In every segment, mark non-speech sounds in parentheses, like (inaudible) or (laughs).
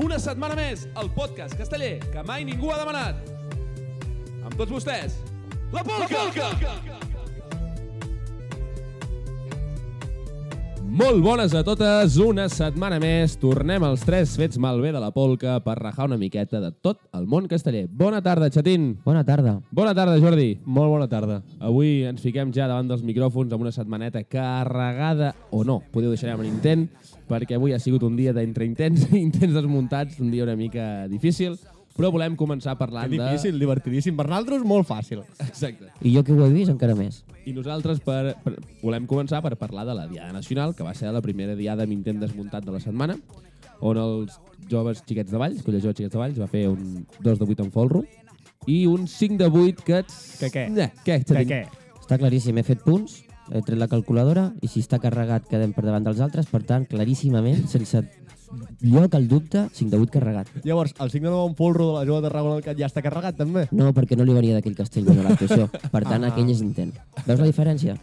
Una setmana més, el podcast casteller que mai ningú ha demanat. Amb tots vostès, la Polca! La Polca! Molt bones a totes, una setmana més. Tornem als tres fets malbé de la polca per rajar una miqueta de tot el món casteller. Bona tarda, Xatín. Bona tarda. Bona tarda, Jordi. Molt bona tarda. Avui ens fiquem ja davant dels micròfons amb una setmaneta carregada, o no, podeu deixar amb l'intent, perquè avui ha sigut un dia d'entre intents i (laughs) intents desmuntats, un dia una mica difícil, però volem començar parlant Que difícil, divertidíssim. Per nosaltres, molt fàcil. de... Exacte. I jo que ho he vist encara més. I nosaltres per, per, volem començar per parlar de la Diada Nacional, que va ser la primera diada amb intent desmuntat de la setmana, on els joves xiquets de Valls, Colla Jove Xiquets de Valls, va fer un 2 de 8 en folro i un 5 de 8 que... Que què? Eh, què, Que Xatín? què? Està claríssim, he fet punts, he tret la calculadora i si està carregat quedem per davant dels altres, per tant, claríssimament, sense lloc al dubte, 5 de 8 carregat. Llavors, el signe de bon polro de la jove de Tarragona al Cat ja està carregat, també? No, perquè no li venia d'aquell castell de l'actuació. Per tant, Ah. aquell és intent. Veus la diferència?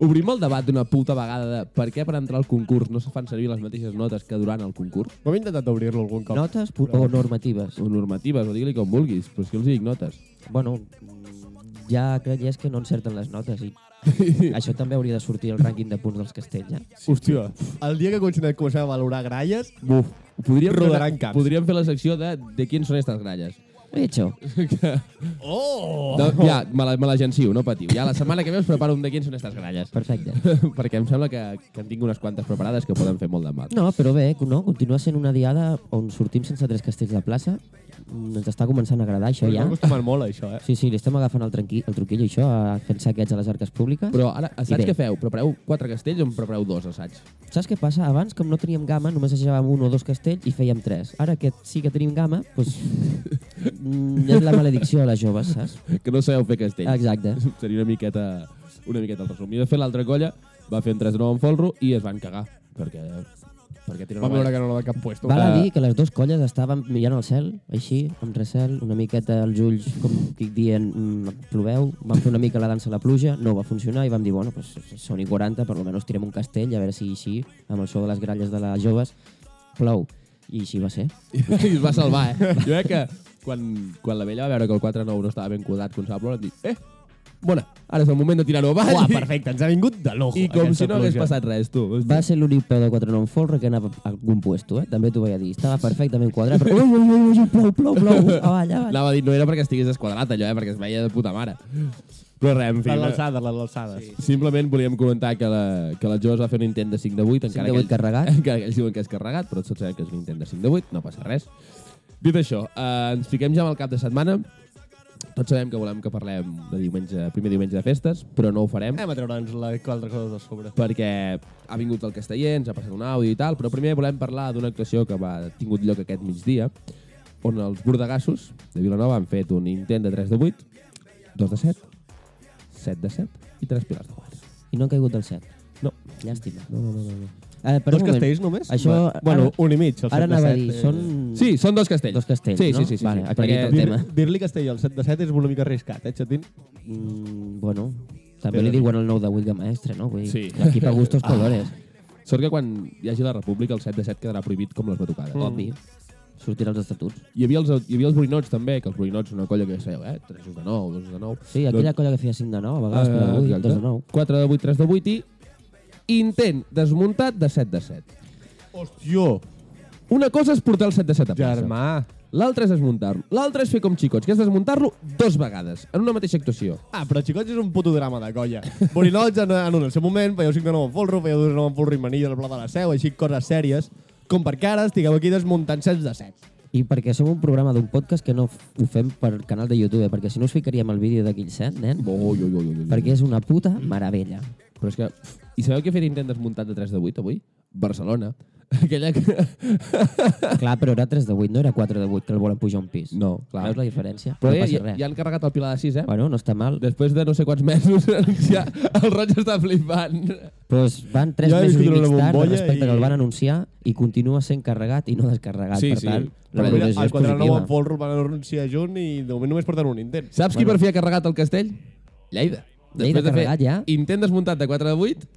Obrim el debat d'una puta vegada de per què per entrar al concurs no se fan servir les mateixes notes que durant el concurs? Ho hem intentat obrir-lo algun cop. Notes o normatives? O normatives, o digue-li com vulguis, però és que els dic notes. Bueno, ja creies que no encerten les notes i (laughs) això també hauria de sortir al rànquing de punts dels castells, ja. Hòstia, el dia que comencem, comencem a valorar gralles, Buf. Podríem, Rodaran fer, caps. podríem fer la secció de de quins són aquestes gralles. He hecho. (laughs) Oh! No, ja, me la- me l'agencio, no patiu. Ja la setmana que ve us preparo un de quins són aquestes gralles. Perfecte. (laughs) Perquè em sembla que, que en tinc unes quantes preparades que poden fer molt de mal. No, però bé, no? continua sent una diada on sortim sense tres castells de plaça. Mm, Ens està començant a agradar això ja. acostumat molt a això, eh? Sí, sí, li estem agafant el, tranqui, el truquillo, això, a fer saqueig a les arques públiques. Però ara, assaig que feu? Prepareu quatre castells o en prepareu dos assaigs? Saps què passa? Abans, com no teníem gamma, només assajàvem un o dos castells i fèiem tres. Ara que sí que tenim gamma, doncs, (laughs) mm, és la maledicció a les joves, saps? (laughs) Que no sabeu fer castells. Exacte. (laughs) Seria una miqueta, una miqueta el resum. I de fet l'altra colla va fer un 3 de 9 en folro i es van cagar. Perquè, perquè tenen Vam veure que no anava a cap puesto. Val a dir que les dues colles estaven mirant al cel, així, amb recel, una miqueta els ulls, com dic dient, mm, ploveu, vam fer una mica la dansa a la pluja, no va funcionar i vam dir, bueno, pues, són i 40, per almenys tirem un castell, a veure si així, amb el so de les gralles de les joves, plou. I així va ser. (laughs) I es va salvar, eh? Jo crec que quan, quan la vella va veure que el 4-9 no estava ben quadrat, quan s'ha dir, eh, bona, ara és el moment de tirar-ho avall. Uah, perfecte, ens ha vingut de l'ojo. I com si no hagués passat res, tu. Hosti. Va ser l'únic peu de 4 9 folre que anava a algun puesto, eh? També t'ho vaig dir. Estava perfectament quadrat, però... Ui, ui, ui, ui, plou, plou, plou, avall, avall. (laughs) Anava a dir, no era perquè estigués esquadrat allò, eh? perquè es veia de puta mare. Però res, en fi, alçades, les alçades. Sí. simplement volíem comentar que la, que la Joves va fer un intent de 5 de 8, 5 encara, de que, 8 carregat. (laughs) encara que ells diuen que és carregat, però tots sabem que és un intent de 5 de 8, no passa res. Dit això, eh, ens fiquem ja amb el cap de setmana. Tots sabem que volem que parlem de diumenge, primer diumenge de festes, però no ho farem Anem a treure'ns la altra cosa de sobre. perquè ha vingut el casteller, ens ha passat un àudio i tal, però primer volem parlar d'una actuació que va ha tingut lloc aquest migdia, on els bordegassos de Vilanova han fet un intent de 3 de 8, 2 de 7, 7 de 7 i 3 pilars de 4. I no han caigut del 7. No. Llàstima. No, no, no, no. Eh, per Dos moment, castells només? Això, Va. bueno, ara- un i mig. Ara set de anava a dir, són... Sí, són dos castells. Dos castells, sí, no? Sí, sí, sí. Vale, sí. aclarit Perquè- el tema. Dir- Dir-li castell al 7 de 7 és una mica arriscat, eh, Xatín? Mm, bueno, també li diuen el 9 de 8 de maestre, no? Vull dir, Sí. Aquí pa gustos colores. Sort que quan hi hagi la república el 7 de 7 quedarà prohibit com les batucades. Mm. Obvi. Sortirà els estatuts. Hi havia els, hi havia els borinots també, que els borinots són una colla que sabeu, eh? 3 de 9, 2 de 9. Sí, aquella colla que feia 5 de 9, a vegades, uh, de 8, 2 de 9. 4 de 8, 3 de 8 i intent desmuntat de 7 de 7. Hòstia, Una cosa és portar el 7 de 7 a plaça. germà. L'altra és desmuntar-lo. L'altra és fer com xicots, que és desmuntar-lo dos vegades, en una mateixa actuació. Ah, però xicots és un puto drama de colla. Borinots en, en un, seu moment, fèieu 5 de 9 en folro, fèieu 2 de 9 en folro i manilla al Pla de la Seu, així coses sèries, com perquè ara estigueu aquí desmuntant 7 de 7. I perquè som un programa d'un podcast que no ho fem per canal de YouTube, eh? perquè si no us ficaríem el vídeo d'aquell set, nen, Ui, ui, ui, ui, ui. perquè és una puta meravella. Però és que... I sabeu què ha fet intent desmuntat de 3 de 8 avui? Barcelona. (laughs) Aquella que... Clar, però era 3 de 8, no era 4 de 8, que el volen pujar un pis. No, clar. Veus la diferència? Però no ja, passa ja, res. ja han carregat el Pilar de 6, eh? Bueno, no està mal. Després de no sé quants mesos, (laughs) ja el Roig està flipant. Però es van 3 Jo he mesos i mig tard respecte i- que el van anunciar i continua sent carregat i no descarregat. Sí, per sí. tant, Però la mira, el és 4 de 9 positiva. en folro el van anunciar junt i de moment només porten un intent. Saps qui per fi ha carregat el castell? Lleida. Lleida Després de fer carregat ja? intent desmuntat de 4 de 8,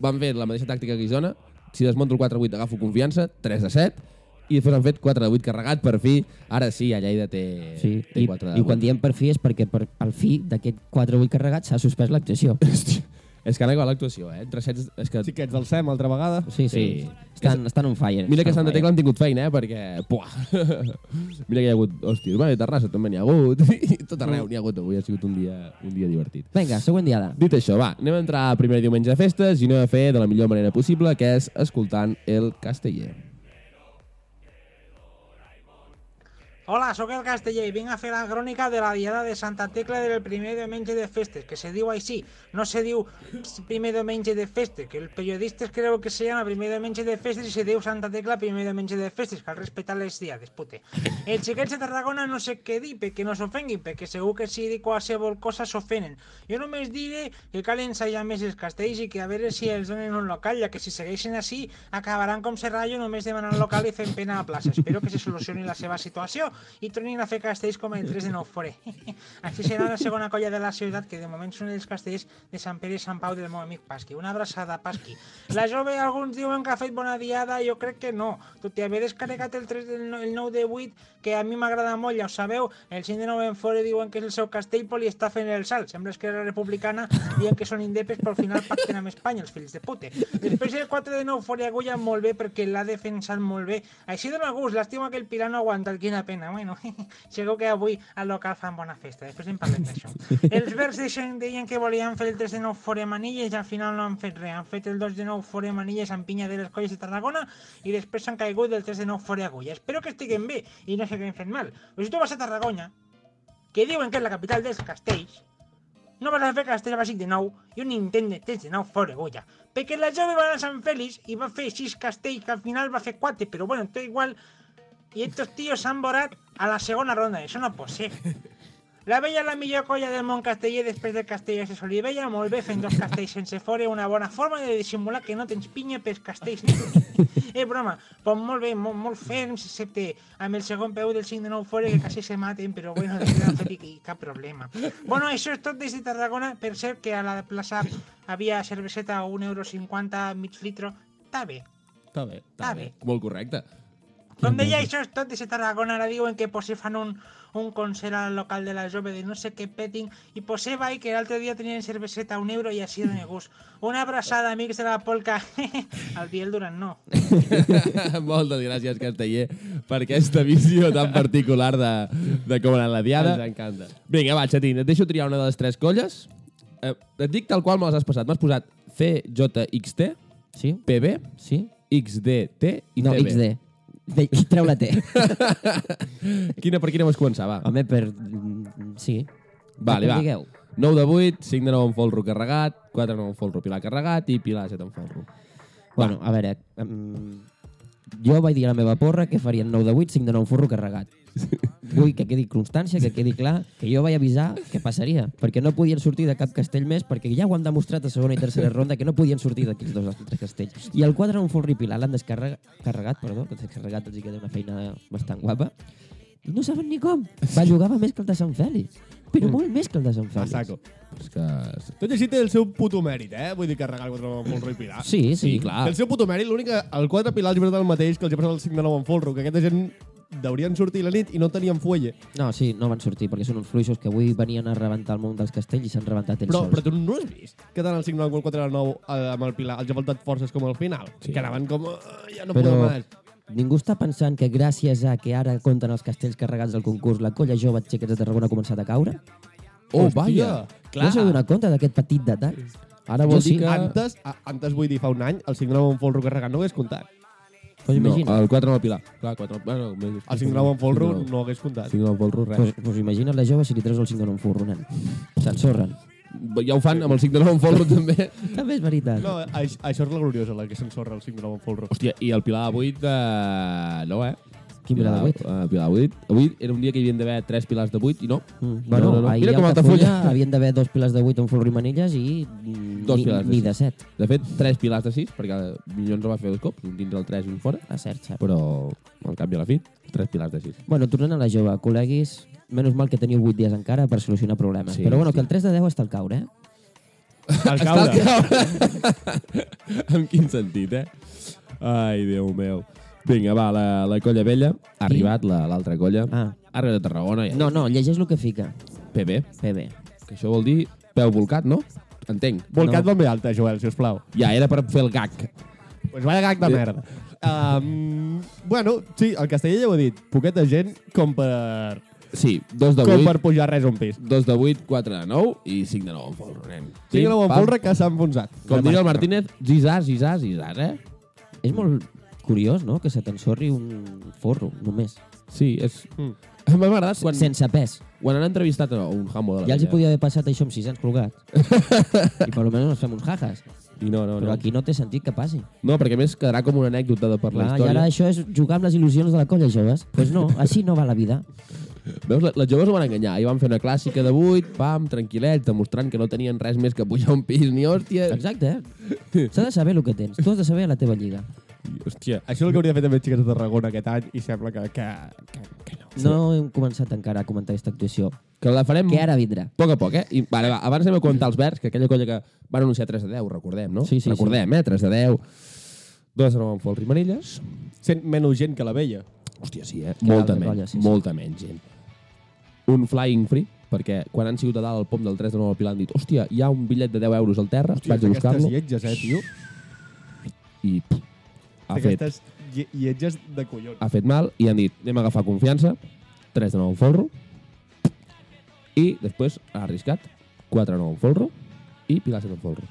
van fer la mateixa tàctica que Isona. Si desmonto el 4 de 8 agafo confiança, 3 de 7, i després han fet 4 de 8 carregat, per fi. Ara sí, a Lleida té, Sí, té i, 4 de i 8. quan diem per fi és perquè per, al fi d'aquest 4-8 carregat s'ha suspès l'actuació. Hòstia, és que han acabat l'actuació, eh? Entre sets, és que... Sí que ets del SEM altra vegada. Sí, sí, Sí. estan, estan on fire. Mira que Santa Tecla han tingut feina, eh? Perquè, puah, (laughs) mira que hi ha hagut, hòstia, bueno, i a Terrassa també n'hi ha hagut, (laughs) i tot arreu n'hi ha hagut avui, ha sigut un dia, un dia divertit. Vinga, següent diada. Dit això, va, anem a entrar a primer diumenge de festes i anem a fer de la millor manera possible, que és escoltant el casteller. Hola, sóc el Casteller i vinc a fer la crònica de la diada de Santa Tecla del primer diumenge de festes, que se diu així, no se diu primer diumenge de festes, que el periodista creu que se llama primer diumenge de festes i se diu Santa Tecla primer diumenge de festes, cal respectar les diades, pute. Els xiquets de Tarragona no sé què dir perquè no s'ofenguin, perquè segur que si dic qualsevol cosa s'ofenen. Jo només diré que cal ensaiar més els castells i que a veure si els donen un local, ja que si segueixen així acabaran com Serrallo només demanant local i fent pena a plaça. Espero que se solucioni la seva situació i tornin a fer castells com el 3 de nou fore. (laughs) Així serà la segona colla de la ciutat, que de moment són els castells de Sant Pere i Sant Pau del meu amic Pasqui. Una abraçada, Pasqui. La jove, alguns diuen que ha fet bona diada, jo crec que no. Tot i haver descarregat el 3 del no- el 9 de 8, que a mi m'agrada molt, ja ho sabeu, el 5 de 9 en fore diuen que és el seu castell, li està fent el salt. Sembla que era republicana, diuen que són indepes, però al final pacten amb Espanya, els fills de pute. Després el 4 de 9 fore agulla molt bé, perquè l'ha defensat molt bé. Així dona gust, que el Pilar no ha aguantat, quina pena. Bueno, (laughs) segur que avui al local fan bona festa, després en parlem d'això. Els verds deixen, deien que volien fer el 3 de 9 fore Manilles i al final no han fet res. Han fet el 2 de 9 fore Manilles amb pinya de les colles de Tarragona i després s'han caigut del 3 de 9 fore Agulla. Espero que estiguen bé i no s'hagin fet mal. Però si tu vas a Tarragona, que diuen que és la capital dels castells, no vas a fer castell bàsic de nou i un intent de 3 de 9 fora Agulla. Perquè la jove va anar a Sant Fèlix i va fer 6 castells que al final va fer 4, però bueno, tot igual i estos tíos s'han vorat a la segona ronda. Això no pot ser. (laughs) La Vella la millor colla del món casteller després del castell de Solivella, molt bé, fent dos castells sense fora, una bona forma de dissimular que no tens pinya pels castells. eh, broma, pues molt bé, molt, molt ferms, excepte amb el segon peu del 5 de 9 fora, que quasi se maten, però bueno, no i cap problema. Bueno, això és tot des de Tarragona, per cert que a la plaça havia cerveseta a 1,50 euro mig litro. Està bé. Està bé. Està bé. Molt correcte. Com deia, això és tot de Tarragona. Ara diuen que potser fan un, un concert al local de la jove de no sé què petting i potser va i que l'altre dia tenien cerveseta a un euro i així dona (laughs) gust. Una abraçada, amics de la polca. (laughs) Al Biel Durant no. (laughs) Moltes gràcies, Casteller, per aquesta visió tan particular de, de com ha anat la diada. Ens encanta. Vinga, va, Xatín, et deixo triar una de les tres colles. Eh, et dic tal qual me les has passat. M'has posat CJXT, Sí? PB, Sí? XDT i No, TB. XD. De, treu la T. (laughs) Quina, per quina vols començar, va? Home, per... Sí. Vale, va. Digueu. 9 de 8, 5 de 9 en folro carregat, 4 de 9 en folro pilar carregat i pilar 7 en folro. Bueno, a veure, um, jo vaig dir a la meva porra que farien 9 de 8, 5 de 9 forro carregat. (laughs) Vull que quedi constància, que quedi clar, que jo vaig avisar que passaria, perquè no podien sortir de cap castell més, perquè ja ho han demostrat a segona i tercera ronda que no podien sortir d'aquells dos altres castells. I el quadre un folro i pilar l'han descarregat, carregat, perdó, que descarregat els hi queda una feina bastant guapa, i no saben ni com. Bellugava més que el de Sant Fèlix, però molt més que el de Sant A Fèlix. saco. És que... Tot i així té el seu puto mèrit, eh? Vull dir, carregar el 4 amb folro i pilar. Sí, sí, Sí, clar. Té el seu puto mèrit, l'únic que el 4 pilar els el mateix que els ha passat el 5 de 9 en folro, que aquesta gent deurien sortir la nit i no tenien fuelle. No, sí, no van sortir, perquè són uns fluixos que avui venien a rebentar el món dels castells i s'han rebentat ells Però, sols. però tu no has vist que tant el 5 9 com el 4 9 eh, amb el pilar els ha faltat forces com al final? Sí. Que anaven com... Uh, ja no Però podem més. ningú està pensant que gràcies a que ara compten els castells carregats del concurs, la colla jove xiquets de Tarragona ha començat a caure? Oh, Hòstia, vaja! Clar. No s'heu donat compte d'aquest petit detall? Ara Jo vol sí. dir que... Antes, a, antes vull dir, fa un any, el 5 9 amb folro carregat no ho hagués comptat. Pues No, imagina. el 4 amb el pilar. Clar, 4... Bueno, més- El 5 9 amb folro de no hagués comptat. 5 de 9 amb folro, res. Pues, pues imagina't la jove si li treus el 5 de 9 furro, nen. S'ensorren. Ja ho fan amb el 5 de 9 amb folro, també. També és veritat. No, això, això és la gloriosa, la que s'ensorra el 5 9 amb folro. Hòstia, i el pilar de 8, eh... no, eh? Quin pilar de vuit? Uh, pilar de 8. Avui era un dia que hi havien d'haver 3 pilars de 8 i no. Mm. Bueno, no, no. ahir Mira com a Altafulla. Havien d'haver dos pilars de 8 amb folro i manilles i Dos ni, pilars de ni de 7. De fet, 3 pilars de 6, perquè Minyons el va fer dos cops, un dins el 3 i un fora, A cert, cert. però al canvi a la fi, 3 pilars de 6. Bueno, tornant a la jove, col·leguis, menys mal que teniu 8 dies encara per solucionar problemes. Sí, Però bueno, sí. que el 3 de 10 està al caure, eh? Al caure. (laughs) en quin sentit, eh? Ai, Déu meu. Vinga, va, la, la colla vella. Ha arribat la- l'altra colla. Ah. Ha arribat a Tarragona. Ja. No, no, llegeix el que fica. PB. PB. Que això vol dir peu volcat, no? Entenc. Volcat No. ben alta, Joel, sisplau. Ja, era per fer el gag. Pues vaya gag de merda. Um, bueno, sí, el Castellella ho ha dit. Poqueta gent com per, Sí, dos de com 8, per pujar res un pis. dos de 8, 4 de 9 i 5 de 9 en folre, nen. Sí, Pim, no pam. folre que s'ha enfonsat. Com diria el Martínez, zizàs, zizàs, zizàs, eh? És molt curiós, no?, que se t'ensorri un forro, només. Sí, és... Mm. M'ha agradat quan, Sense pes. quan han entrevistat a un jambo de la Ja els hi podia haver passat això amb 600 colgats. (laughs) I per almenys ens fem uns jajas. I no, no, Però no. aquí no té sentit que passi. No, perquè a més quedarà com una anècdota de per la Clar, I història. ara això és jugar amb les il·lusions de la colla, joves. Doncs pues no, així no va la vida. Veus, la- les joves ho van enganyar. I van fer una clàssica de 8, pam, tranquil·lets, demostrant que no tenien res més que pujar un pis ni hòstia. Exacte, eh? S'ha de saber el que tens. Tu has de saber a la teva lliga. Hòstia, Això és el que hauria de fer també xiques de Tarragona aquest any i sembla que, que, que, que no. No hem començat encara a comentar aquesta actuació. que la farem Que ara vindrà. a poc a poc, eh? I, vale, va, abans anem a comentar els verds, que aquella colla que van anunciar 3 de 10, recordem, no? Sí, sí, recordem, eh? 3 de 10. Dos de 9 en folre i manilles. Sent menys gent que la vella. Hòstia, sí, eh? Que Molta menys, colla, sí, sí. molta menys gent. Un flying free, perquè quan han sigut a dalt al pom del 3 de 9 al Pilar han dit hòstia, hi ha un bitllet de 10 euros al terra, Hòstia, vaig a buscar-lo, Aquestes lletges, eh, tio? i pff, ha fet, Aquestes lle- lletges de collons. ha fet mal, i han dit, anem a agafar confiança, 3 de 9 en folro, i després ha arriscat 4 de 9 en folro i Pilar 7 en folro.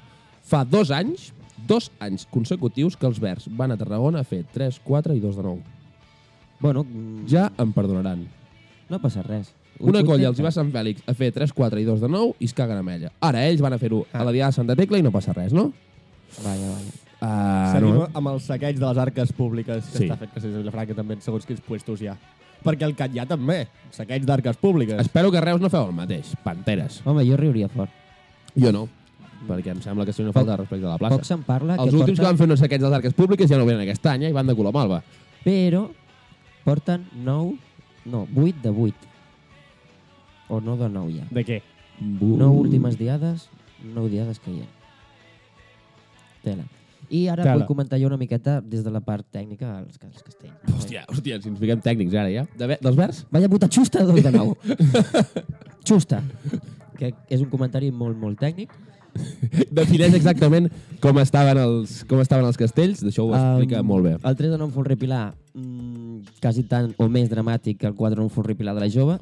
Fa dos anys, dos anys consecutius que els verds van a Tarragona a fer 3, 4 i 2 de 9. Bueno, Ja em perdonaran. no passa res. Una colla els hi va a Sant Fèlix a fer 3, 4 i 2 de 9 i es caguen amb ella. Ara ells van a fer-ho a la Diada de Santa Tecla i no passa res, no? Vaja, vaja. Uh, Seguim no, amb el saqueig de les arques públiques que Sí. està fet Castells de Vilafranca també en segons quins puestos hi ha. Perquè el Catllà també, saqueig d'arques públiques. Espero que Reus no feu el mateix. Panteres. Home, jo riuria fort. Jo no, perquè em sembla que és una falta de respecte a la plaça. Poc se'n parla Els que últims que porten, van fer uns saquets dels arques públiques ja no venen aquest any eh, i van de color malva. però porten 9, no, 8 de 8. O no de 9 ja. De què? 9 últimes diades, 9 diades que hi ha. Tela. I ara Tela. vull comentar jo una miqueta des de la part tècnica als, als castells. Hòstia, hòstia, si ens fiquem tècnics ara ja. De, dels verds? Vaya puta xusta, dos de nou. (laughs) xusta. Que és un comentari molt, molt tècnic. Defineix exactament com estaven els, com estaven els castells. D'això ho explica Um, molt bé. El 3 de 9 Folre Pilar, mm, quasi tant o més dramàtic que el 4 de 9 Folre Pilar de la jove,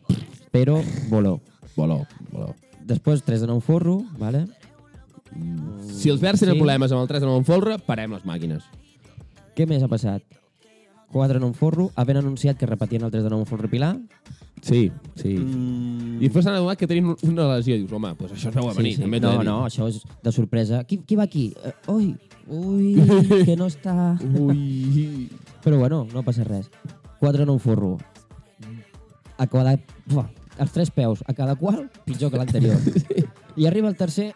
però voló. Voló, voló. Després 3 de 9 Forro, vale? Si els verds tenen Sí. problemes amb el 3 de 9 en folre, parem les màquines. Què més ha passat? 4 de 9 Forro, havent anunciat que repetien el 3 de 9 Folre Pilar. Sí, sí. Mm, I després s'han adonat que tenien una lesió. Dius, home, doncs això es veu a venir. També t'he de No, no, això és de sorpresa. Qui, qui va aquí? Uh, ui, ui, (laughs) que no està... Ui. Però bueno, no passa res. 4 de 9 Forro. A cada... Ua, els tres peus, a cada qual, pitjor que l'anterior. (laughs) I arriba el tercer,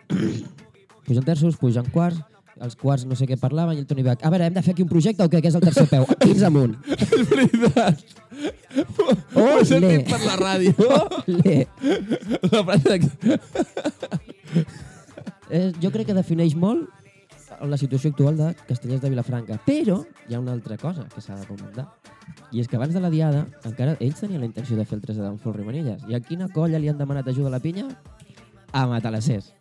pugen terços, pugen quarts, els quarts no sé què parlaven, i el Toni Bach, a veure, hem de fer aquí un projecte o què? Que és el tercer peu. (laughs) Fins amunt. És veritat. Ho he sentit per la ràdio. Ole. La frase. Eh, jo crec que defineix molt la situació actual de Castellers de Vilafranca. Però hi ha una altra cosa que s'ha de comentar. I és que abans de la diada, encara ells tenien la intenció de fer el 3 de Downfall Rimanilles. I a quina colla li han demanat ajuda a la pinya? A Matalassers.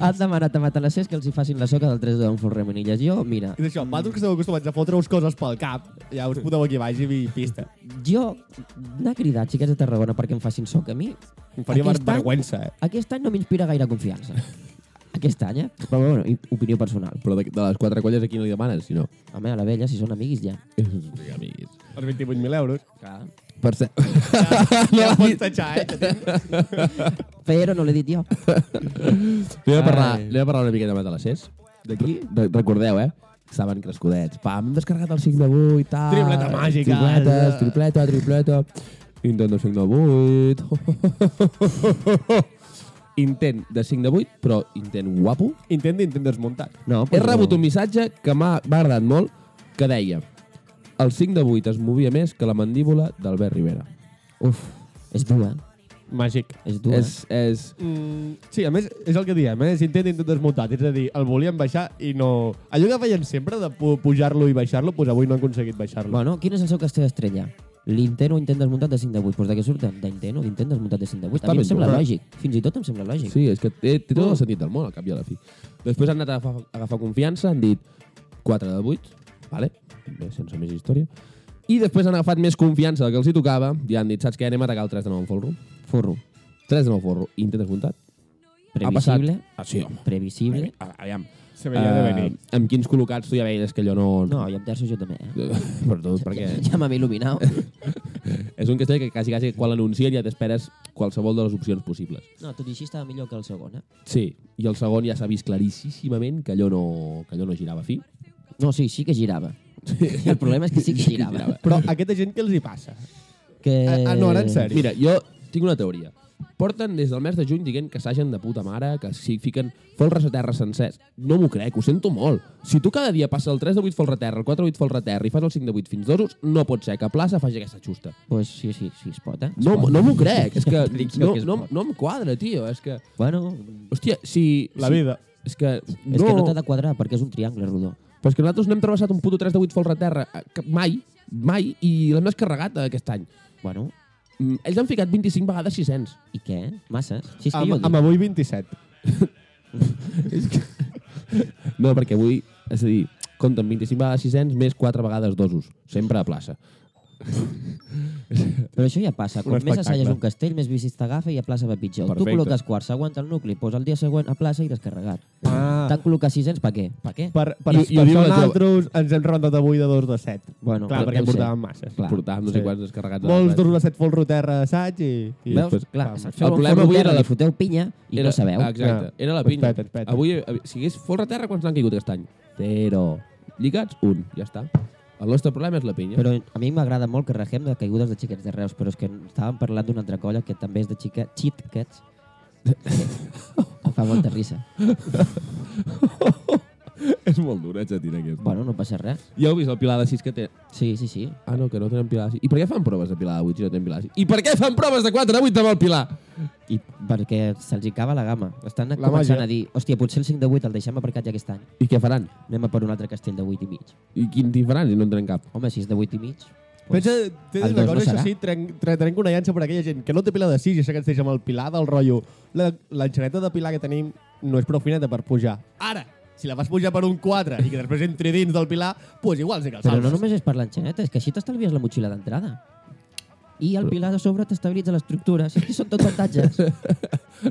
han demanat a Matalassers que els hi facin la soca del 3 de Downfall Rimanilles. Jo, mira, I d'això, vosaltres que esteu acostumats a fotre-us coses pel cap, ja us podeu aquí baix i vi pista. jo anar a cridar xiquets de Tarragona perquè em facin soc a mi, Em faria Aquest any- vergüença, eh? aquest any no m'inspira gaire confiança. Aquest any, eh? Però bueno, i- opinió personal. Però de, de les quatre colles a qui no li demanes, si no? Home, a la vella, si són amiguis ja. (laughs) Sí, amics. Els 28.000 euros. Clar. Per cert... Ja ho (laughs) pots tatxar, eh? (laughs) Però no l'he dit jo. (laughs) Anem a parlar, anem a parlar una miqueta de Matalassers. D'aquí? Re recordeu, eh? Estaven crescudets. Pam, hem descarregat el 5 de 8, tal. Tripleta màgica. Tripletes, tripleta, tripleta. Intent de 5 de 8. intent de 5 de 8, però intent guapo. Intent d'intent desmuntat. No, He rebut un missatge que m'ha m'ha agradat molt, que deia el 5 de 8 es movia més que la mandíbula d'Albert Rivera. Uf, és dur, eh? màgic. És dur, És, és... Mm, sí, a més, és el que diem, eh? és intent desmuntat. És a dir, el volien baixar i no... Allò que feien sempre de pu- pujar-lo i baixar-lo, doncs avui no han aconseguit baixar-lo. Bueno, quin és el seu castell estrella? L'intent o intent desmuntat de 5 de 8. Doncs de què surten? D'intent o d'intent desmuntat de 5 de 8. Està A mi em sembla dur, eh? lògic. Fins i tot em sembla lògic. Sí, és que té, té tot el sentit del món, al cap i a la fi. Després han anat a agafar, a agafar confiança, han dit 4 de 8, vale? Bé, sense més història. I després han agafat més confiança del que els hi tocava i han dit, saps què, anem a atacar el 3 de 9 en folro. Forro. 3 de 9 folro, intent desmuntat. Previsible. Ah, sí, home. Previsible. A- Aviam. Se veia de venir. Uh, amb quins col·locats tu ja veies que allò no... No, i amb terços jo també. Eh? (laughs) Per tot, (laughs) perquè Ja m'havia il·luminat. (laughs) és un castell que quasi, quasi quan l'anuncien ja t'esperes qualsevol de les opcions possibles. No, tot i així estava millor que el segon, eh? Sí, i el segon ja s'ha vist claríssimament que allò no, que allò no girava fi. No, sí, sí que girava. I (laughs) el problema és que sí que girava. Però a aquesta gent què els hi passa? Que... Ah, no, ara en sèrio. Mira, jo tinc una teoria. Porten des del mes de juny dient que s'hagen de puta mare, que s'hi fiquen folres a terra sencers. No m'ho crec, ho sento molt. Si tu cada dia passa el 3 de 8 folre a terra, el 4 de 8 folre a terra i fas el 5 de 8 fins dosos, no pot ser que a plaça faci aquesta xusta. Pues sí, sí, sí, es pot, eh? Es No, pot. no m'ho crec, és que (laughs) no, que es no, no em quadra, tio. És que, Bueno, hòstia, si... La si, vida. És que no, és que no t'ha de quadrar perquè és un triangle rodó. Però és que nosaltres no hem travessat un puto 3 de 8 folre a terra eh, que mai, mai, i l'hem descarregat eh, aquest any. Bueno, Mm, Ells han ficat 25 vegades 600. i què? Masses? Si és que Amb, jo amb avui 27. (laughs) (laughs) No, perquè avui, és a dir, compten 25 vegades 600 més 4 vegades dosos. Sempre a plaça. (laughs) Però això ja passa. Com més assalles un castell, més bicis t'agafa i a plaça va pitjor. Perfecte. Tu col·loques quarts, s'aguanta el nucli, posa el dia següent a plaça i descarregat. Ah, T'han col·locat 600 per què? Per què? per, per, I- per, per nosaltres ens hem rebentat avui de 2 de 7. Bueno, Clar, perquè en portàvem masses. Clar. Portàvem no sé sí. quants descarregats. Molts a dos la de 7 folro terra assaig i... i Veus? després, Clar, se'l El problema avui era la- li foteu pinya i era, no sabeu. Exacte, era la Pues pinya. peta, peta. Avui, avui, si hagués folre terra, quants n'han caigut aquest any? Zero. Lligats, un. Ja està. El nostre problema és la pinya. Però a mi m'agrada molt que regem de caigudes de xiquets de Reus, però és que estàvem parlant d'una altra colla que també és de xica, xiquets. (laughs) em fa molta risa. (laughs) (laughs) és molt dur, ets a tirar aquest. Bueno, no passa res. Ja heu vist el Pilar de 6 que té? Sí, sí, sí. Ah, no, que no tenen Pilar de 6. I per què fan proves de Pilar de 8 si no tenen Pilar de 6? I per què fan proves de 4 de 8 amb el Pilar? I perquè se'ls hi cava la gamma. Estan La començant màgia. a dir, hòstia, potser el 5 de 8 el deixem aparcat ja aquest any. I què faran? Anem a per un altre castell de 8 i mig. I quin hi faran si no en tenen cap? Home, si és de 8 i mig... Doncs, Pensa, t'he de dir una no cosa, serà. això sí, trenc, tre- trenc una llança per aquella gent que no té pilar de 6 i sé que ens deixa amb el pilar del rotllo. La- L'enxaneta de pilar que tenim no és prou fineta per pujar. Ara, si la vas pujar per un 4 i que després entri dins del pilar, doncs pues igual sí que el Però salves. no només és per l'enxaneta, és que així t'estalvies la motxilla d'entrada. I el pilar de sobre t'estabilitza l'estructura. Si és que són tots avantatges. (laughs)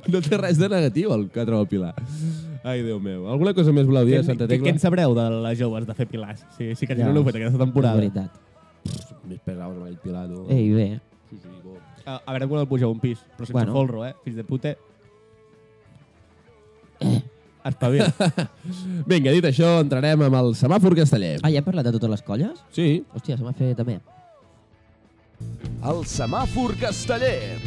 No té res de negatiu el 4 del Pilar. Ai, Déu meu. Alguna cosa més voleu dir de Santa què, què Tecla? en sabreu de les joves de fer pilars? Sí, sí que Ja. no l'heu fet aquesta És temporada. veritat. Més pesaus amb aquell Pilar, tu. Ei, bé. Sí, sí, bo. A, a veure quan el pugeu a un pis, però sense Bueno. folro, eh? Fills de pute. Espavila. (laughs) Vinga, dit això, entrarem amb el semàfor casteller. Ah, ja hem parlat de totes les colles? Sí, Hòstia, se m'ha fet també. El semàfor casteller.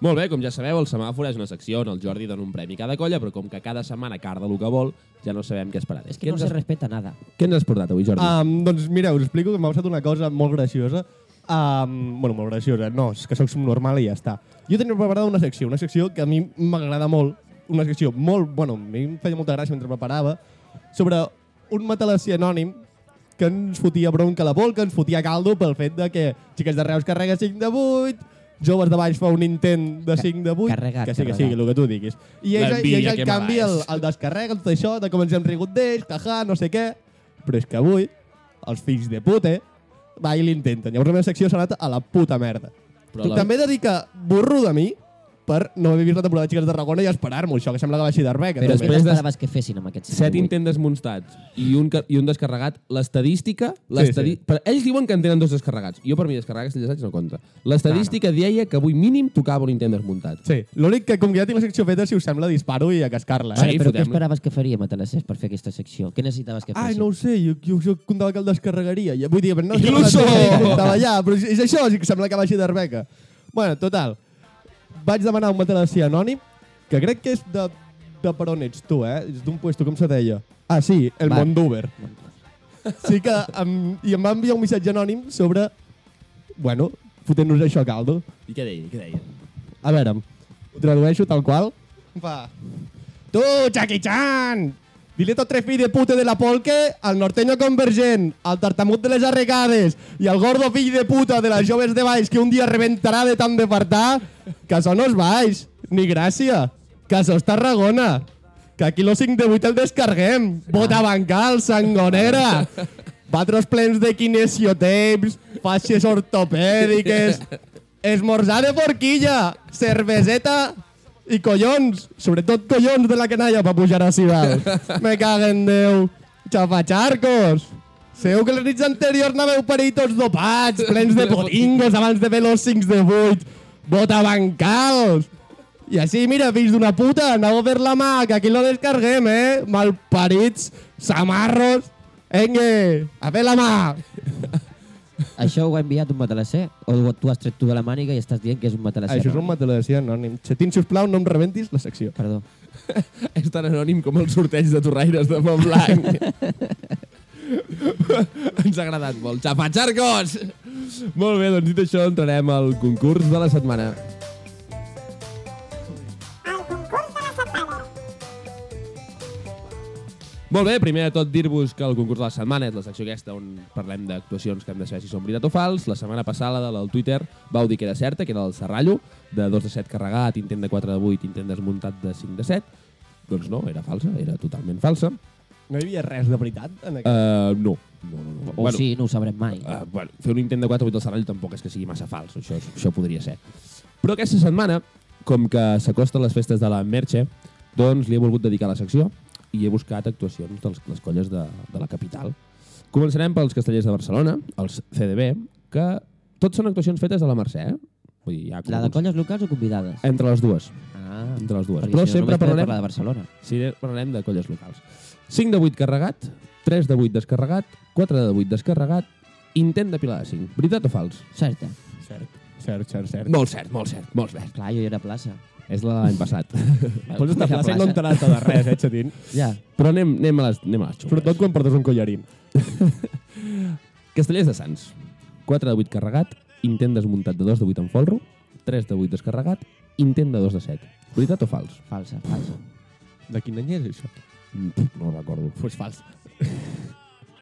Molt bé, com ja sabeu, el semàfor és una secció on el Jordi dona un premi a cada colla, però com que cada setmana carda el que vol, ja no sabem què esperar. És què, que no se has, respeta nada. què ens has portat avui, Jordi? um, doncs mireu, us explico que m'ha passat una cosa molt graciosa. Um, bueno, molt graciosa. No, és que sóc normal i ja està. Jo tenia preparada una secció, una secció que a mi m'agrada molt, una secció molt, bueno, a mi em feia molta gràcia mentre preparava, sobre un matalassí anònim que ens fotia bronca a la vol, que ens fotia caldo pel fet de que xiques de Reus carrega 5 de 8, joves de baix fa un intent de 5 de 8, carregat, que sí, que carregat. sí, el que tu diguis. I ell, i L'envidia ell que en canvi, el, el descarrega, tot això, de com ens hem rigut d'ells, jaja, no sé què. Però és que avui, els fills de pute, va i l'intenten. Llavors la meva secció s'ha anat a la puta merda. Però Però la- També he de dir que burro de mi per no haver vist la temporada de Xiques de Tarragona i esperar-m'ho, això, que sembla que va així d'Arbeca. Però després de- que fessin amb aquests Set 5 intents desmuntats i un, i un descarregat. L'estadística... sí. per- Ells diuen que en tenen dos descarregats. Jo, per mi, descarregar aquests assaig no compta. L'estadística deia que avui mínim tocava un intent desmuntat. Sí, l'únic que com que ja tinc la secció feta, si us sembla, disparo i a cascar-la. Sí, Eh? Ara, però què esperaves que faríem a Telesés per fer aquesta secció? Què necessitaves que Ai, fessin? no ho sé, jo, jo, jo comptava que el descarregaria. Ja, vull dir, però no! Estava allà, però és, això, sí sembla que va així d'Arbeca. Bueno, total, vaig demanar un matelassí anònim, que crec que és de, de per on ets tu, eh? És d'un puesto, com se deia? Ah, sí, el Va. Mondúber. sí que em, i em va enviar un missatge anònim sobre, bueno, fotent-nos això a caldo. I què deia? Què deia? A veure, ho tradueixo tal qual. Va. Tu, Jackie Chan! Dile tot tres fills de puta de la polque, al norteño convergent, al tartamut de les arregades i al gordo fill de puta de les joves de baix que un dia rebentarà de tant de fartar, que això no és baix, ni gràcia, que és Tarragona, que aquí lo 5 de 8 el descarguem, bota bancal, sangonera, patros plens de kinesiotapes, faixes ortopèdiques, esmorzar de forquilla, cerveseta i collons, sobretot collons de la canalla per pujar a Ciudad. (laughs) Me caguen Déu. Xafacharcos. Segur que les nits anteriors n'haveu parit tots dopats, plens de (laughs) potingos abans de fer los 5 de 8. Botabancals. I així, mira, fills d'una puta, aneu a fer la mà, que aquí lo descarguem, eh? Malparits, samarros. Engue, a fer la mà. (laughs) Això ho ha enviat un matalasser? O tu has tret tu de la màniga i estàs dient que és un matalasser? Això és un matelació anònim. Xatín, sisplau, no em rebentis la secció. Perdó. (laughs) És tan anònim com el sorteig de torraires de Montblanc. (laughs) Ens ha agradat molt. Xapatxarcos! Molt bé, doncs dit això, entrarem al concurs de la setmana. Molt bé, primer de tot dir-vos que el concurs de la setmana és la secció aquesta on parlem d'actuacions que hem de saber si són veritat o fals. La setmana passada, la del Twitter, vau dir que era certa, que era el Serrallo, de 2 de 7 carregat, intent de 4 de 8, intent desmuntat de 5 de 7. Doncs no, era falsa, era totalment falsa. No hi havia res de veritat en aquest... Uh, no. no, no, no. O sí, no ho sabrem mai. Uh, bueno, fer un intent de 4 8 al Serrallo tampoc és que sigui massa fals, això, això podria ser. Però aquesta setmana, com que s'acosten les festes de la Merche, doncs li he volgut dedicar la secció i he buscat actuacions de les, les colles de, de la capital. Començarem pels castellers de Barcelona, els CDB, que tots són actuacions fetes a la Mercè, eh? Vull dir, hi ha La de colles locals o convidades? Entre les dues. Ah, Entre les dues. Però si no sempre podem parlarem- parlar de Barcelona. Sí, parlarem de colles locals. 5 de 8 carregat, 3 de 8 descarregat, 4 de 8 descarregat, intent de pilar de 5. Veritat o fals? Certa. Cert, cert, cert, cert. Molt cert, molt cert, molt cert. Clar, jo hi era plaça. És la de l'any passat. (laughs) Pots estar plaça i no enterar-te de res, eh, Xatín? (laughs) Ja. Però anem, anem a les, anem a les xupes. Sobretot quan portes un collarín. (laughs) Castellers de Sants. 4 de 8 carregat, intent desmuntat de 2 de 8 en folro, 3 de 8 descarregat, intent de 2 de 7. Veritat o fals? Falsa, falsa. De quin any és això? Mm, No ho recordo. Pues fals.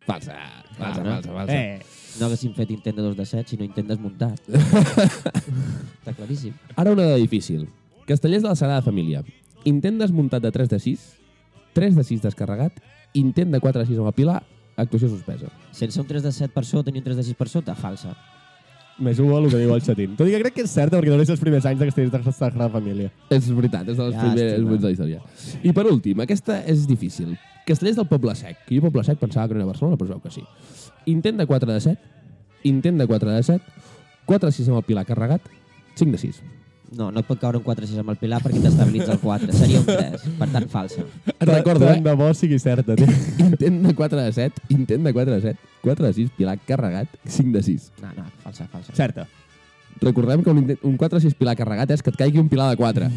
Falsa, falsa, no? falsa, falsa. Eh, No haguéssim fet intent de 2 de 7, sinó intent desmuntat. Està claríssim. Ara una de difícil. Castellers de la Sagrada Família. Intent desmuntat de 3 de 6, 3 de 6 descarregat, intent de 4 de 6 amb el Pilar, actuació suspesa. Sense un 3 de 7 per sota ni un 3 de 6 per sota, falsa. me jugo el que diu el Xatín. Tot i que crec que és certa perquè no és els primers anys de Castellers de la Sagrada Família. És veritat, és dels Llàstima. primers moments de la història. I per últim, aquesta és difícil. Castellers del Poble Sec. Que jo Poble Sec pensava que no era Barcelona, però es veu que sí. Intent de 4 de 7, intent de 4 de 7, 4 de 6 amb el Pilar carregat, 5 de 6. No, no et pot caure un 4-6 amb el Pilar perquè t'estabilitza el 4. Seria un 3, per tant, falsa. Et recordo, Tant eh? de bo sigui certa, (laughs) tio. Intent de 4 de 7, intent de 4 de 7, 4 de 6, Pilar carregat, 5 de 6. No, no, falsa, falsa. Certa. Recordem que un, intent, un 4 de 6 Pilar carregat és que et caigui un Pilar de 4.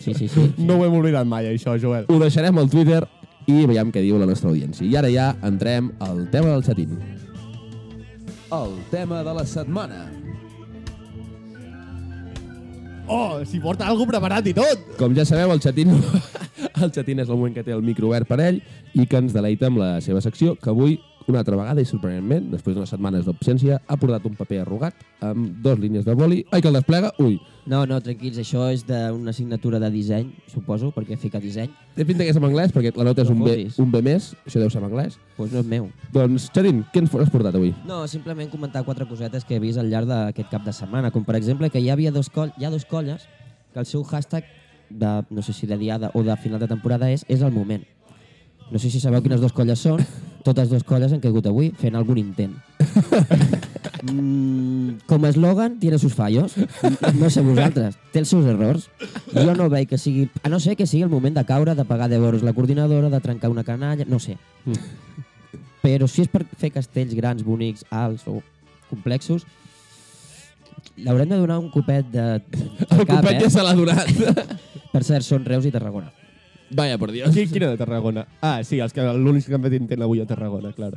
Sí, sí, sí. No ho hem oblidat mai, això, Joel. Ho deixarem al Twitter i veiem què diu la nostra audiència. I ara ja entrem al tema del xatín. El tema de la setmana. Oh, si porta alguna preparat i tot! Com ja sabeu, el xatín, (laughs) el xatín és el moment que té el micro obert per ell i que ens deleita amb la seva secció, que avui, una altra vegada i sorprenentment, després d'unes setmanes d'absència, ha portat un paper arrugat amb dos línies de boli. Ai, que el desplega! Ui, No, no, tranquils, això és d'una assignatura de disseny, suposo, perquè fica disseny. té pinta que és en anglès, perquè la nota és un B, un B més, això deu ser en anglès. Doncs pues no és meu. Doncs, Xatín, què ens has portat avui? No, simplement comentar quatre cosetes que he vist al llarg d'aquest cap de setmana, com per exemple que hi havia dos, coll hi ha dos colles que el seu hashtag de, no sé si de diada o de final de temporada és és el moment. No sé si sabeu quines dues colles són, totes dues colles han caigut avui fent algun intent. Mm, com a eslògan, tiene sus fallos. No sé vosaltres, té els seus errors. Jo no veig que sigui... A no ser que sigui el moment de caure, de pagar 10 euros la coordinadora, de trencar una canalla, no sé. Però si és per fer castells grans, bonics, alts o complexos, l'haurem de donar un copet de... El cap, copet ja eh? se l'ha donat. Per cert, són Reus i Tarragona. Vaya, por Dios. Qui, quina de Tarragona? Ah, sí, els que l'únic que han fet intent avui a Tarragona, clar.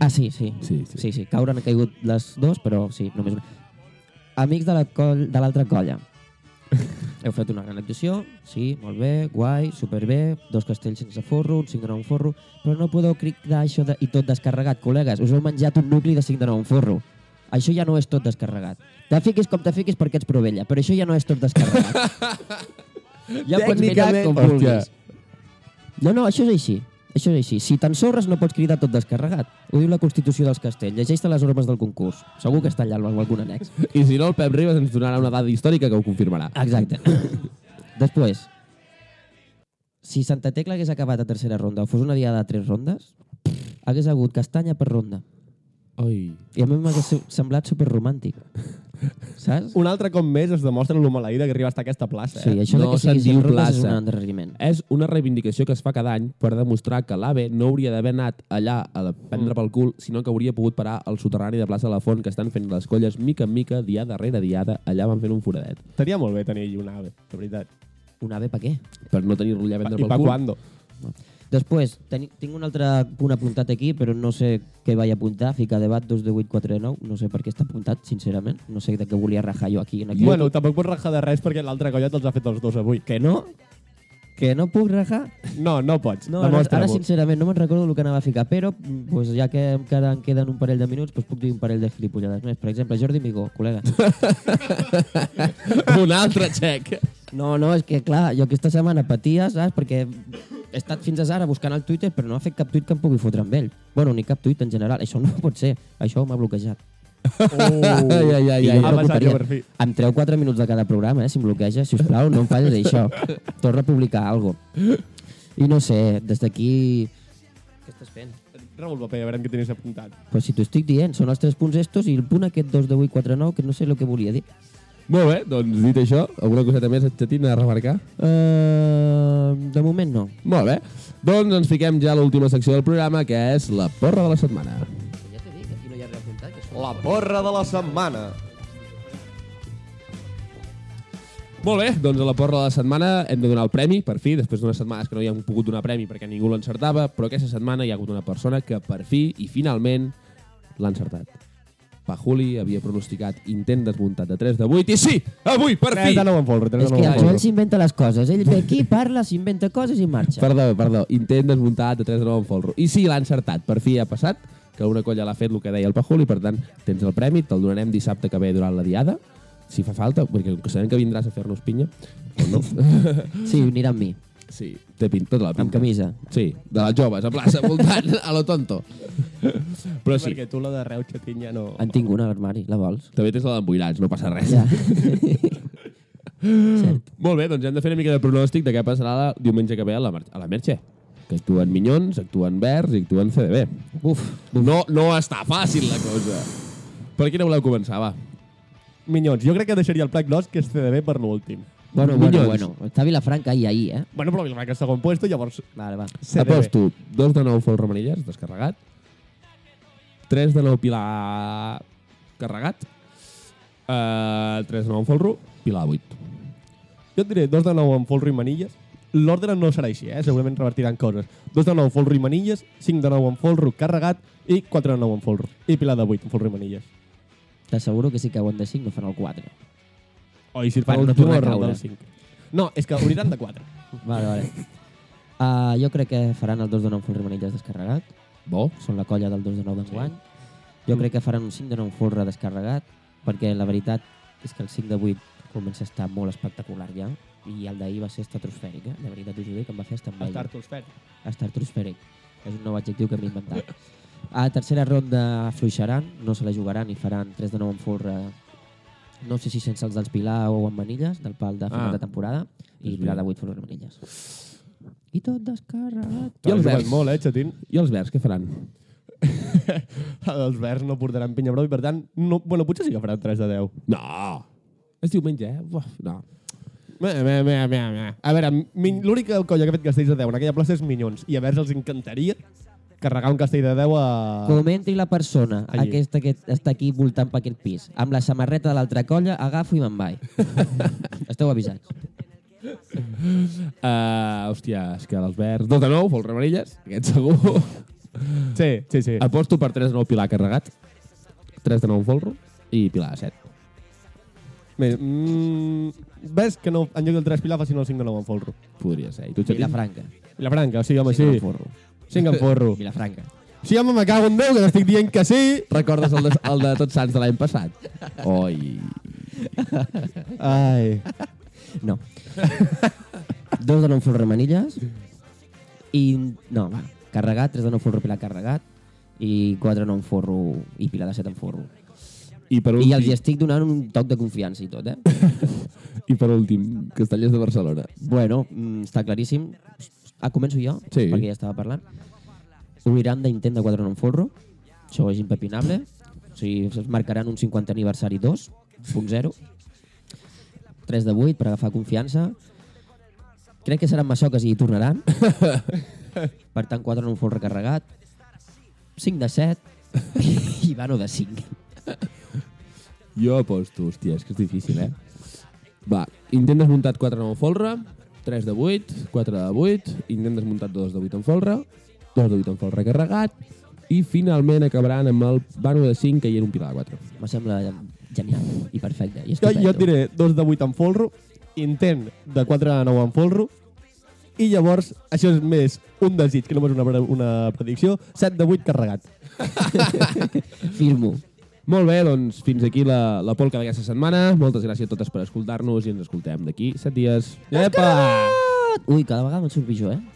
Ah, sí, sí. Sí, sí. Sí, sí, caure han caigut les dos, però sí, només una. Amics de la coll- de l'altra colla. (laughs) Heu fet una gran actuació, sí, molt bé, guai, superbé, dos castells sense forro, un 5 de 9 un forro, però no podeu cridar això de, i tot descarregat, col·legues. Us heu menjat un nucli de 5 de 9 un forro. Això ja no és tot descarregat. Te fiquis com te fiquis perquè ets provella, però això ja no és tot descarregat. (laughs) ja ho pots mirar com Hòstia. vulguis. No, no, això és així. Això és així. Si t'ensorres no pots cridar tot descarregat. Ho diu la Constitució dels Castells. Llegeix-te les normes del concurs. Segur que està allà amb algun annex. I si no, el Pep Ribas ens donarà una dada històrica que ho confirmarà. Exacte. (laughs) Després, si Santa Tecla hagués acabat a tercera ronda o fos una diada de tres rondes, hagués hagut castanya per ronda. Oi. I a mi m'hagués semblat superromàntic. Saps? Un altre cop més es demostra lo maleïda que arriba a estar a aquesta plaça. Sí, Eh? això No de que se'n diu rondes és plaça. un endarreriment. És una reivindicació que es fa cada any per demostrar que l'AVE no hauria d'haver anat allà a la- prendre pel cul, sinó que hauria pogut parar al soterrani de plaça de la Font, que estan fent les colles mica en mica, diada darrere diada, allà van fent un foradet. Estaria molt bé tenir una ave, de veritat. Un ave per què? Per no tenir-lo allà a vendre I pel pa cul. quando? Després, ten, tinc un altre punt apuntat aquí, però no sé què vaig apuntar. Fica debat 2 de 8, 4 de 9. No sé per què està apuntat, sincerament. No sé de què volia rajar jo aquí. En aquí. Bueno, tampoc pots rajar de res perquè l'altre colla te'ls ha fet els dos avui. Que no? Que no puc rajar? No, no pots. No, ara, ara sincerament no me'n recordo el que anava a ficar, però pues, ja que encara em queden un parell de minuts, pues, puc dir un parell de gilipollades més. Per exemple, Jordi Migó, col·lega. (laughs) un altre xec. No, no, és que clar, jo aquesta setmana patia, saps? Perquè he estat fins a ara buscant el Twitter, però no ha fet cap tuit que em pugui fotre amb ell. Bueno, ni cap tuit en general. Això no pot ser. Això m'ha bloquejat. Ai, ai, ai, ai. passat jo per fi. Em treu 4 minuts de cada programa, eh, si em bloqueja. Si us plau, no em falles això. (laughs) Torna a publicar alguna cosa. I no sé, des d'aquí... Què estàs fent? Rebo el paper, a veure què tenies apuntat. Pues si t'ho estic dient, són els tres punts estos i el punt aquest 2 de 8, 4, 9, que no sé el que volia dir. Molt bé, doncs dit això, alguna coseta més, Xatín, a remarcar? Uh, de moment no. Molt bé. Doncs ens fiquem ja a l'última secció del programa, que és la porra de la setmana. Ja t'he dit que aquí no hi ha res apuntat. Que La porra de la setmana. Molt bé, doncs a la porra de la setmana hem de donar el premi, per fi, després d'unes setmanes que no hi hem pogut donar premi perquè ningú l'encertava, però aquesta setmana hi ha hagut una persona que per fi i finalment l'ha encertat. Pajuli havia pronosticat intent desmuntat de 3 de 8 i sí, avui, per 3 fi! de 9 en folre, 3 És de 9 que en el folre. S'inventa les coses. Ell ve aquí, parla, s'inventa coses i marxa. Perdó, perdó, intent desmuntat de 3 de 9 en folro. I sí, l'ha encertat, per fi ha passat, que una colla l'ha fet el que deia el Pajuli, per tant, tens el premi, te'l donarem dissabte que ve durant la diada, si fa falta, perquè sabem que vindràs a fer-nos pinya, o no? Sí, anirà amb mi, Sí, té pin, tota la pinta. amb camisa. Sí, de les joves, a plaça, voltant, a lo tonto. Però sí, Perquè tu la de Reus, ja no... En tinc una a l'armari, la vols? també tens la d'emboirats, no passa res. Ja. (laughs) Cert. Molt bé, doncs hem de fer una mica de pronòstic de què passarà la diumenge que ve a la, Mer- a la Merche. Que actuen Minyons, actuen Verds i actuen CDB. Uf, No, no està fàcil la cosa. Per quina voleu començar, va? Minyons, jo crec que deixaria el plec d'os, que és CDB per l'últim. Bueno, bueno, Minyons. bueno. Està Vilafranca ahir, ahir, eh? Bueno, però Vilafranca és segon puesto, llavors Vale, va. CDB. Aposto 2 de 9 Fol Romanilles, descarregat. 3 de 9 Pilar carregat. Uh, 3 de 9 Folro, Pilar 8. Jo et diré 2 de 9 amb folro i manilles. L'ordre no serà així, eh? segurament revertiran coses. 2 de 9 folro i manilles, 5 de 9 amb folro carregat i 4 de 9 amb folro. I Pilar de 8 amb folro i manilles. T'asseguro que si cauen de 5 no fan el 4. O i si Per fan no l'últim tornar a error caure. del 5. No, és que obriran de 4. (laughs) Vale, vale. Uh, jo crec que faran el 2 de 9 amb folre manilles descarregat. Bo. Són la colla del 2 de 9 d'enguany. Jo crec que faran un 5 de 9 amb folre descarregat, perquè la veritat és que el 5 de 8 comença a estar molt espectacular ja, i el d'ahir va ser estratosfèric, eh? De veritat us ho dic, em va fer estar amb ell. Estratosfèric. Estratosfèric. És un nou adjectiu que m'he inventat. A tercera ronda afluixaran, no se la jugaran i faran 3 de 9 en folre, no sé si sense els dels Pilar o amb manilles, del pal de final Ah. de temporada, i És Pilar de bé. 8 folre amb manilles. I tot descarregat. I els verds? molt, eh, Xatín? I els Verds què faran? (laughs) Els verds no portaran pinya brou i, per tant, no, bueno, potser sí que faran 3 de 10. No! És diumenge, eh? Uf, no. Meh, meh, meh, meh, meh. A veure, l'única colla que ha fet castells de 10 en aquella plaça és Minyons. I a veure, els encantaria carregar un castell de 10 a... Comenti la persona, Allí. aquesta que està aquí voltant per aquest pis, amb la samarreta de l'altra colla, agafo i me'n vaig. (laughs) Esteu avisats. Uh, hòstia, és que els Verds... 2 de 9, Fol Romanilles, aquest segur. Sí, sí, sí. Aposto per 3 de 9 Pilar carregat, 3 de 9 Folro i Pilar 7. Bé, mm, ves que no, en lloc del 3 Pilar facin el 5 de 9 en folro. Podria ser. I tu, Xatín? I la Franca, o sigui, home, sí. Cinc forro. 5 en forro. Vilafranca. Sí, home, me cago en Déu, que t'estic dient que sí. Recordes el de, el de Tots Sants de l'any passat? Oi. Ai. No. Dos de nou folre manilles i... No, va. Carregat, tres de nou folre pilar carregat i quatre de nou forro i pilar de set en forro. I per I últim, els hi estic donant un toc de confiança i tot, eh? (laughs) i per últim Castellers de Barcelona. Bueno, mm, està claríssim. Ah, començo jo? Sí. Perquè ja estava parlant. D'intent de 4 en forro. Això és impepinable. O sigui, es marcaran un 50 aniversari 2.0. 3 de 8 per agafar confiança. Crec que seran massoques i hi tornaran. (laughs) per tant, 4 en un forro recarregat. 5 de 7 (laughs) i Vano de 5. Jo aposto, hòstia, és que és difícil, eh? Va, intent desmuntat 4 de 9 folre, 3 de 8, 4 de 8, intent desmuntat 2 de 8 en folre, 2 de 8 en folre carregat, i finalment acabaran amb el vano de 5 que hi era un pilar de 4. Me sembla genial i perfecte. I Jo, estupendo. jo et diré 2 de 8 en folro, intent de 4 de 9 en folro, i llavors, això és més un desig que només una, una predicció, 7 de 8 carregat. (laughs) Firmo. Molt bé, doncs fins aquí la, la polca d'aquesta setmana. Moltes gràcies a totes per escoltar-nos i ens escoltem d'aquí 7 dies. Epa! Ui, cada vegada me'n surt pitjor, eh?